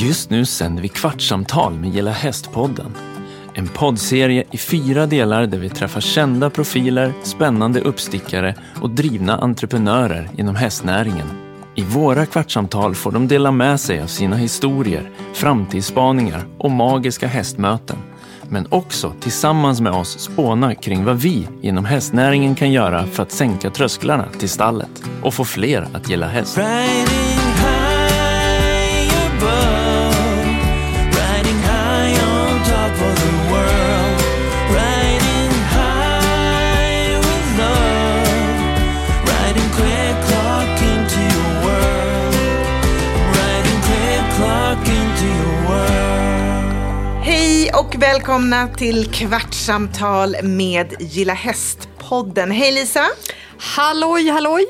Just nu sänder vi Kvartsamtal med Gilla Hästpodden. En poddserie i fyra delar där vi träffar kända profiler, spännande uppstickare och drivna entreprenörer inom hästnäringen. I våra kvartsamtal får de dela med sig av sina historier, framtidsspaningar och magiska hästmöten. Men också tillsammans med oss spåna kring vad vi inom hästnäringen kan göra för att sänka trösklarna till stallet och få fler att gilla häst. Och välkomna till Kvartsamtal med Gilla Häst-podden. Hej Lisa! Halloj, halloj!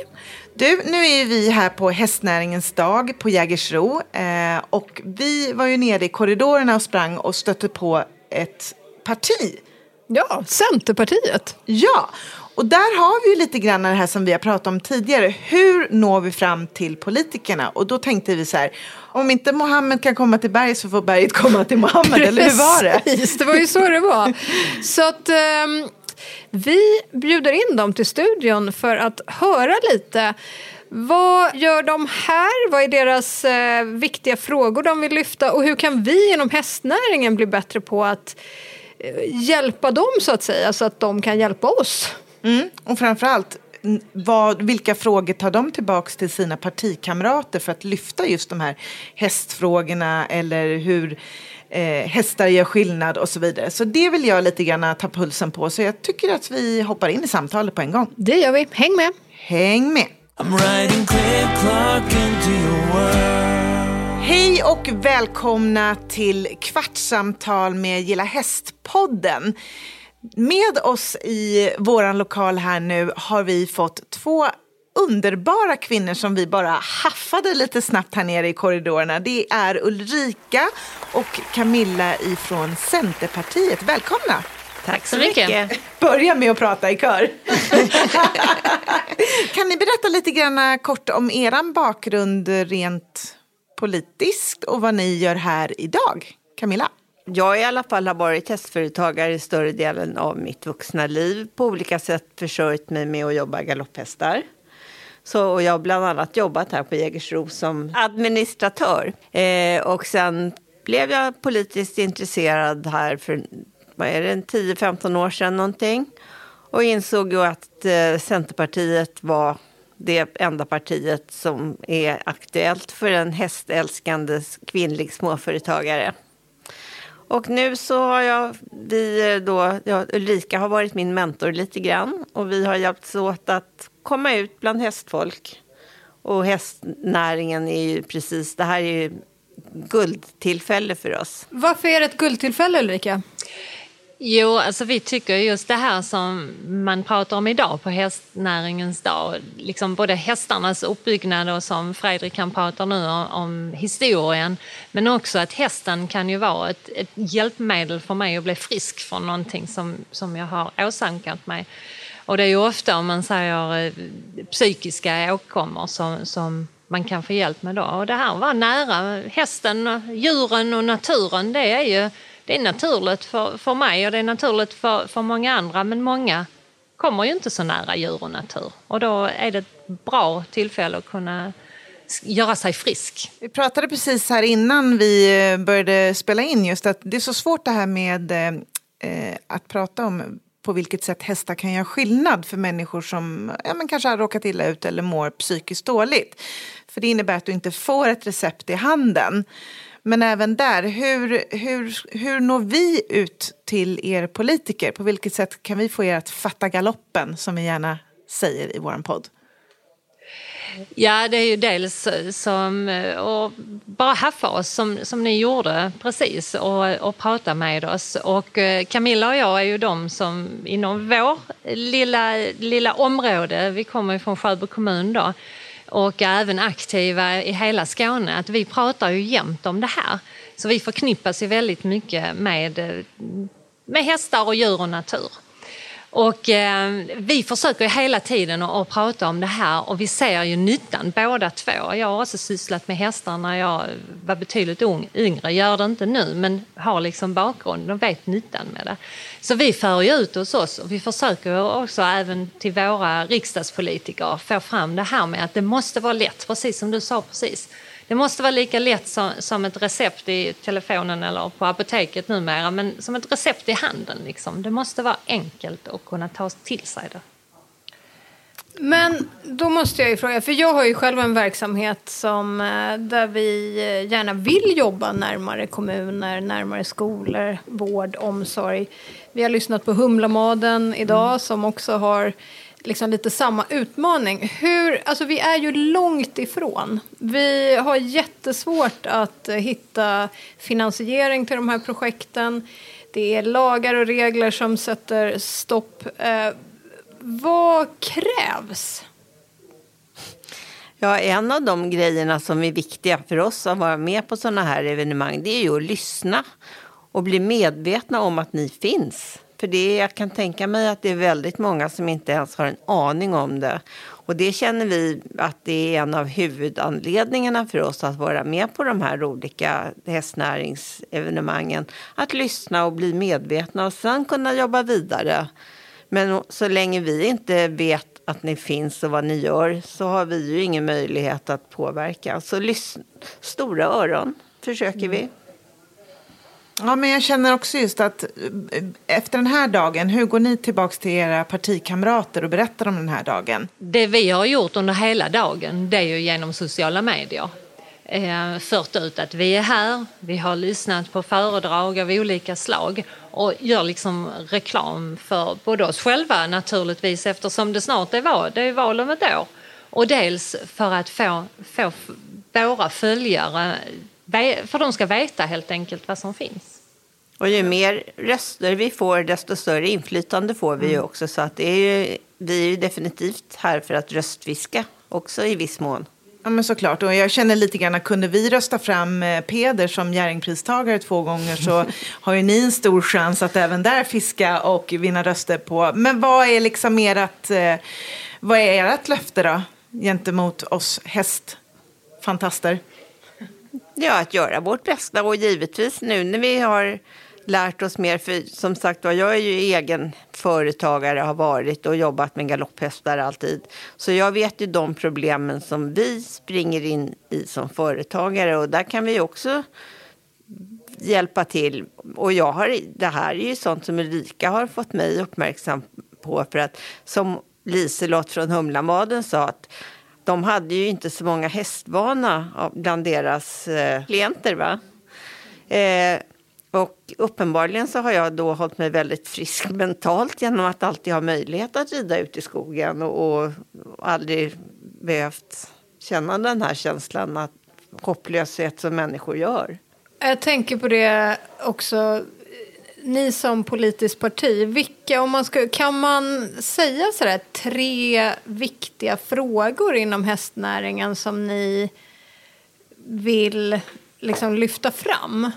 Du, nu är vi här på hästnäringens dag på Jägersro eh, och vi var ju nere i korridorerna och sprang och stötte på ett parti. Ja, Centerpartiet. Ja, och där har vi ju lite grann det här som vi har pratat om tidigare. Hur når vi fram till politikerna? Och då tänkte vi så här, om inte Mohammed kan komma till berg så får berget komma till Mohammed, eller hur var det? Precis, det var ju så det var. Så att ehm, vi bjuder in dem till studion för att höra lite. Vad gör de här? Vad är deras eh, viktiga frågor de vill lyfta? Och hur kan vi inom hästnäringen bli bättre på att eh, hjälpa dem så att säga, så att de kan hjälpa oss? Mm. Och framförallt, vad, vilka frågor tar de tillbaks till sina partikamrater för att lyfta just de här hästfrågorna eller hur eh, hästar gör skillnad och så vidare. Så det vill jag lite grann ta pulsen på. Så jag tycker att vi hoppar in i samtalet på en gång. Det gör vi. Häng med! Häng med! I'm riding quick clock into your world. Hej och välkomna till Kvartsamtal med Gilla Häst-podden. Med oss i våran lokal här nu har vi fått två underbara kvinnor som vi bara haffade lite snabbt här nere i korridorerna. Det är Ulrika och Camilla ifrån Centerpartiet. Välkomna! Tack så mycket. Börja med att prata i kör. kan ni berätta lite grann kort om er bakgrund rent politiskt och vad ni gör här idag? Camilla? Jag i alla fall har varit hästföretagare i större delen av mitt vuxna liv. På olika sätt försörjt mig med att jobba galopphästar. Så, och jag har bland annat jobbat här på Jägersro som administratör. Eh, och sen blev jag politiskt intresserad här för vad är det, 10-15 år sedan någonting. Och insåg ju att eh, Centerpartiet var det enda partiet som är aktuellt för en hästälskande kvinnlig småföretagare. Och nu så har jag, vi eh, då, ja, Ulrika har varit min mentor lite grann och vi har hjälpts åt att komma ut bland hästfolk. Och hästnäringen är ju precis, det här är ju guldtillfälle för oss. Varför är det ett guldtillfälle Ulrika? Jo, alltså vi tycker just det här som man pratar om idag på hästnäringens dag, liksom både hästarnas uppbyggnad och som Fredrik kan prata nu om, om historien, men också att hästen kan ju vara ett, ett hjälpmedel för mig att bli frisk från någonting som, som jag har åsamkat mig. Och det är ju ofta om man säger eh, psykiska åkommor som, som man kan få hjälp med då. Och det här var nära hästen, djuren och naturen, det är ju det är naturligt för, för mig och det är naturligt för, för många andra men många kommer ju inte så nära djur och natur. Och då är det ett bra tillfälle att kunna göra sig frisk. Vi pratade precis här innan vi eh, började spela in just att det är så svårt det här med eh, eh, att prata om på vilket sätt hästar kan göra skillnad för människor som ja, men kanske har råkat illa ut eller mår psykiskt dåligt. För det innebär att du inte får ett recept i handen. Men även där, hur, hur, hur når vi ut till er politiker? På vilket sätt kan vi få er att fatta galoppen, som vi gärna säger i vår podd? Ja, det är ju dels eh, som eh, att bara haffa oss som, som ni gjorde precis och, och prata med oss. Och eh, Camilla och jag är ju de som inom vår lilla, lilla område, vi kommer ju från Sjöbo kommun då, och även aktiva i hela Skåne, att vi pratar ju jämt om det här. Så vi förknippas ju väldigt mycket med, eh, med hästar och djur och natur. Och eh, vi försöker ju hela tiden att, att prata om det här och vi ser ju nyttan båda två. Jag har också sysslat med hästar när jag var betydligt ung, yngre, gör det inte nu men har liksom bakgrunden och vet nyttan med det. Så vi för ju ut hos oss och vi försöker också även till våra riksdagspolitiker få fram det här med att det måste vara lätt, precis som du sa precis. Det måste vara lika lätt som, som ett recept i telefonen eller på apoteket numera, men som ett recept i handen. Liksom. Det måste vara enkelt att kunna ta till sig det. Men då måste jag ju fråga, för jag har ju själv en verksamhet som, eh, där vi eh, gärna vill jobba närmare kommuner, närmare skolor, vård, omsorg. Vi har lyssnat på Humlamaden idag mm. som också har liksom lite samma utmaning. Hur, alltså vi är ju långt ifrån. Vi har jättesvårt att hitta finansiering till de här projekten. Det är lagar och regler som sätter stopp. Eh, vad krävs? Ja, en av de grejerna som är viktiga för oss att vara med på sådana här evenemang, det är ju att lyssna och bli medvetna om att ni finns. För det, jag kan tänka mig att det är väldigt många som inte ens har en aning om det. Och det känner vi att det är en av huvudanledningarna för oss att vara med på de här olika hästnäringsevenemangen. Att lyssna och bli medvetna och sen kunna jobba vidare. Men så länge vi inte vet att ni finns och vad ni gör så har vi ju ingen möjlighet att påverka. Så lyssna, stora öron försöker vi. Mm. Ja, men jag känner också just att eh, efter den här dagen, hur går ni tillbaka till era partikamrater och berättar om den här dagen? Det vi har gjort under hela dagen, det är ju genom sociala medier. Eh, fört ut att vi är här, vi har lyssnat på föredrag av olika slag och gör liksom reklam för både oss själva naturligtvis eftersom det snart är val, det är val om ett år. Och dels för att få, få våra följare för de ska veta helt enkelt vad som finns. Och ju mer röster vi får, desto större inflytande får vi ju mm. också. Så att det är ju, vi är ju definitivt här för att röstfiska också i viss mån. Ja, men såklart. Och jag känner lite grann kunde vi rösta fram eh, Peder som Jerringpristagare två gånger så har ju ni en stor chans att även där fiska och vinna röster på. Men vad är liksom ert, eh, vad är ert löfte då gentemot oss hästfantaster? Ja, att göra vårt bästa och givetvis nu när vi har lärt oss mer. För som sagt var, jag är ju egen företagare, har varit och jobbat med galopphästar alltid. Så jag vet ju de problemen som vi springer in i som företagare och där kan vi också hjälpa till. Och jag har, det här är ju sånt som Ulrika har fått mig uppmärksam på för att som Liselott från Humlamaden sa att de hade ju inte så många hästvana bland deras eh, klienter. Va? Eh, och uppenbarligen så har jag då hållit mig väldigt frisk mentalt genom att alltid ha möjlighet att rida ut i skogen och, och aldrig behövt känna den här känslan att hopplöshet som människor gör. Jag tänker på det också ni som politiskt parti, vilka, om man ska, kan man säga sådär tre viktiga frågor inom hästnäringen som ni vill liksom lyfta fram?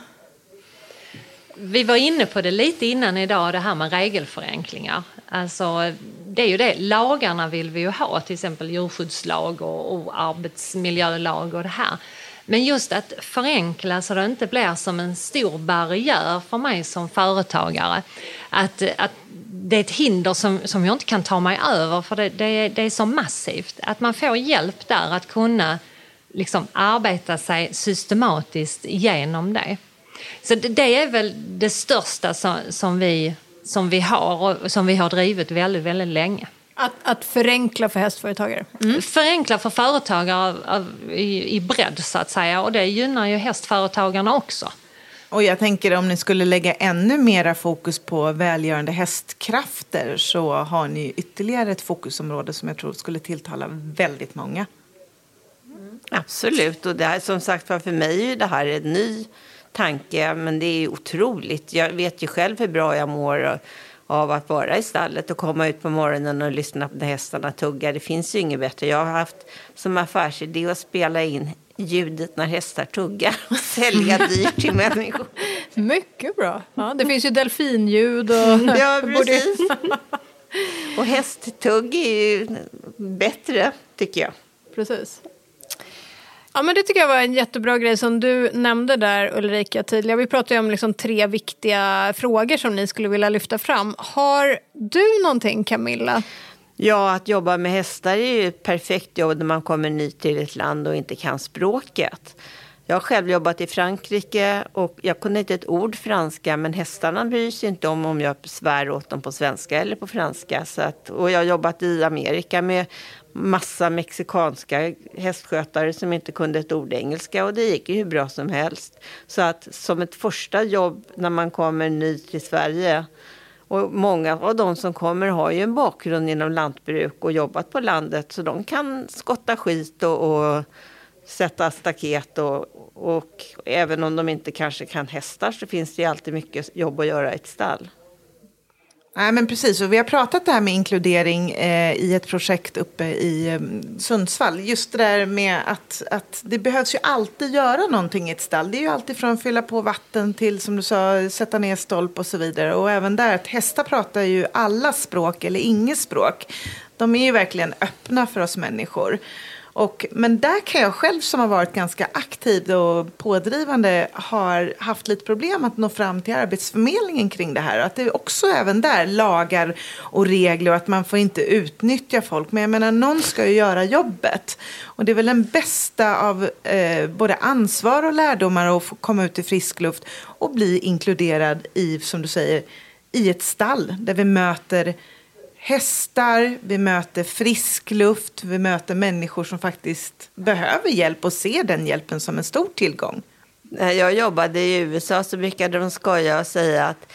Vi var inne på det lite innan idag, det här med regelförenklingar. Alltså, det är ju det, lagarna vill vi ju ha, till exempel djurskyddslag och, och arbetsmiljölag och det här. Men just att förenkla så det inte blir som en stor barriär för mig som företagare. Att, att det är ett hinder som, som jag inte kan ta mig över för det, det, det är så massivt. Att man får hjälp där att kunna liksom arbeta sig systematiskt genom det. Så det, är väl det största som, som, vi, som vi har och som vi har drivit väldigt, väldigt länge. Att, att förenkla för hästföretagare? Mm. Förenkla för företagare av, av, i, i bredd så att säga och det gynnar ju hästföretagarna också. Och jag tänker om ni skulle lägga ännu mera fokus på välgörande hästkrafter så har ni ytterligare ett fokusområde som jag tror skulle tilltala väldigt många. Mm. Absolut, och det här, som sagt för mig är det här en ny tanke men det är otroligt. Jag vet ju själv hur bra jag mår av att vara i stallet och komma ut på morgonen och lyssna på när hästarna tuggar. Det finns ju inget bättre. Jag har haft som affärsidé att spela in ljudet när hästar tuggar och sälja dyrt till människor. Mycket bra. Ja, det finns ju delfinljud och... Ja, precis. Och hästtugg är ju bättre, tycker jag. Precis. Ja, men det tycker jag var en jättebra grej som du nämnde där Ulrika tidigare. Vi pratade ju om liksom tre viktiga frågor som ni skulle vilja lyfta fram. Har du någonting Camilla? Ja, att jobba med hästar är ju ett perfekt jobb när man kommer ny till ett land och inte kan språket. Jag har själv jobbat i Frankrike och jag kunde inte ett ord franska men hästarna bryr sig inte om om jag svär åt dem på svenska eller på franska. Så att, och jag har jobbat i Amerika med massa mexikanska hästskötare som inte kunde ett ord engelska och det gick ju hur bra som helst. Så att som ett första jobb när man kommer ny till Sverige och många av de som kommer har ju en bakgrund inom lantbruk och jobbat på landet så de kan skotta skit och, och sätta staket och, och även om de inte kanske kan hästar så finns det ju alltid mycket jobb att göra i ett stall. Nej, men precis, och vi har pratat det här med inkludering eh, i ett projekt uppe i eh, Sundsvall. Just det där med att, att det behövs ju alltid göra någonting i ett stall. Det är ju alltid från att fylla på vatten till som du sa, sätta ner stolp och så vidare. Och även där, att hästar pratar ju alla språk eller inget språk. De är ju verkligen öppna för oss människor. Och, men där kan jag själv som har varit ganska aktiv och pådrivande har haft lite problem att nå fram till Arbetsförmedlingen kring det här. Att det är också även där lagar och regler och att man får inte utnyttja folk. Men jag menar, någon ska ju göra jobbet. Och det är väl den bästa av eh, både ansvar och lärdomar att få komma ut i frisk luft och bli inkluderad i, som du säger, i ett stall där vi möter hästar, vi möter frisk luft, vi möter människor som faktiskt behöver hjälp och ser den hjälpen som en stor tillgång. När jag jobbade i USA så brukade de skoja och säga att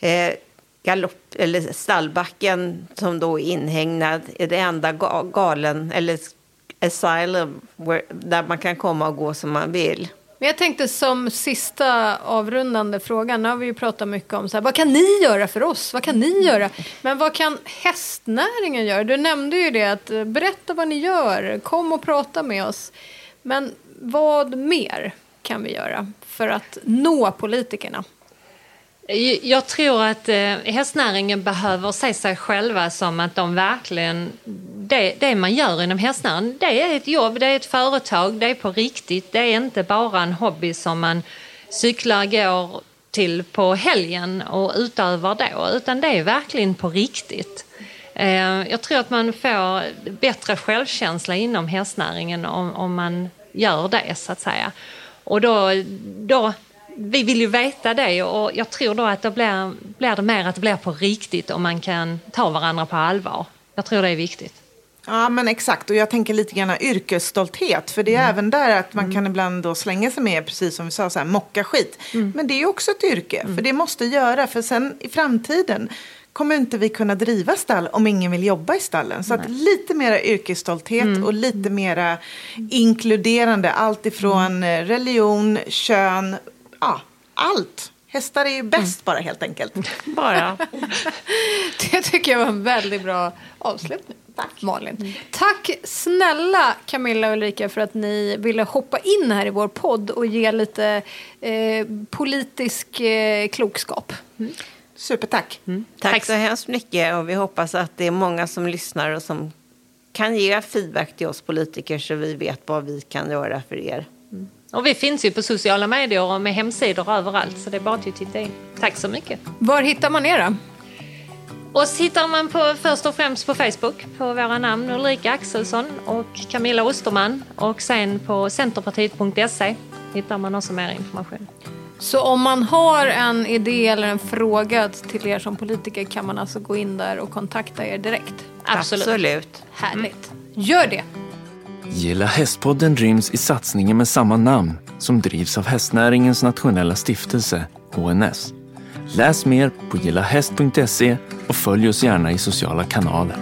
eh, galopp, eller stallbacken som då är inhägnad är det enda galen, eller asylum, där man kan komma och gå som man vill. Men jag tänkte som sista avrundande fråga, nu har vi ju pratat mycket om så här, vad kan ni göra för oss? Vad kan ni göra? Men vad kan hästnäringen göra? Du nämnde ju det, att eh, berätta vad ni gör, kom och prata med oss. Men vad mer kan vi göra för att nå politikerna? Jag tror att eh, hästnäringen behöver se sig själva som att de verkligen... Det, det man gör inom hästnäringen, det är ett jobb, det är ett företag, det är på riktigt. Det är inte bara en hobby som man cyklar, går till på helgen och utövar då, utan det är verkligen på riktigt. Eh, jag tror att man får bättre självkänsla inom hästnäringen om, om man gör det, så att säga. Och då, då vi vill ju veta det och jag tror då att det blir, blir det mer att det blir på riktigt om man kan ta varandra på allvar. Jag tror det är viktigt. Ja, men exakt. Och jag tänker lite grann yrkesstolthet. För det är mm. även där att man mm. kan ibland då slänga sig med, precis som vi sa, så här, mocka skit. Mm. Men det är också ett yrke, för mm. det måste göra. För sen i framtiden kommer inte vi kunna driva stall om ingen vill jobba i stallen. Så att lite mera yrkesstolthet mm. och lite mera inkluderande. Allt ifrån mm. religion, kön, ja, allt. Hästar är ju bäst mm. bara helt enkelt. Bara. det tycker jag var en väldigt bra avslutning. Tack Malin. Mm. Tack snälla Camilla och Ulrika för att ni ville hoppa in här i vår podd och ge lite eh, politisk eh, klokskap. Mm. Supertack. Mm. Tack, Tack så hemskt mycket och vi hoppas att det är många som lyssnar och som kan ge feedback till oss politiker så vi vet vad vi kan göra för er. Och vi finns ju på sociala medier och med hemsidor överallt så det är bara att titta in. Tack så mycket. Var hittar man er då? Oss hittar man på, först och främst på Facebook på våra namn Ulrika Axelsson och Camilla Osterman och sen på centerpartiet.se hittar man också mer information. Så om man har en idé eller en fråga till er som politiker kan man alltså gå in där och kontakta er direkt? Absolut. Absolut. Härligt. Gör det! Gilla Hästpodden ryms i satsningen med samma namn som drivs av hästnäringens nationella stiftelse, HNS. Läs mer på gillahäst.se och följ oss gärna i sociala kanaler.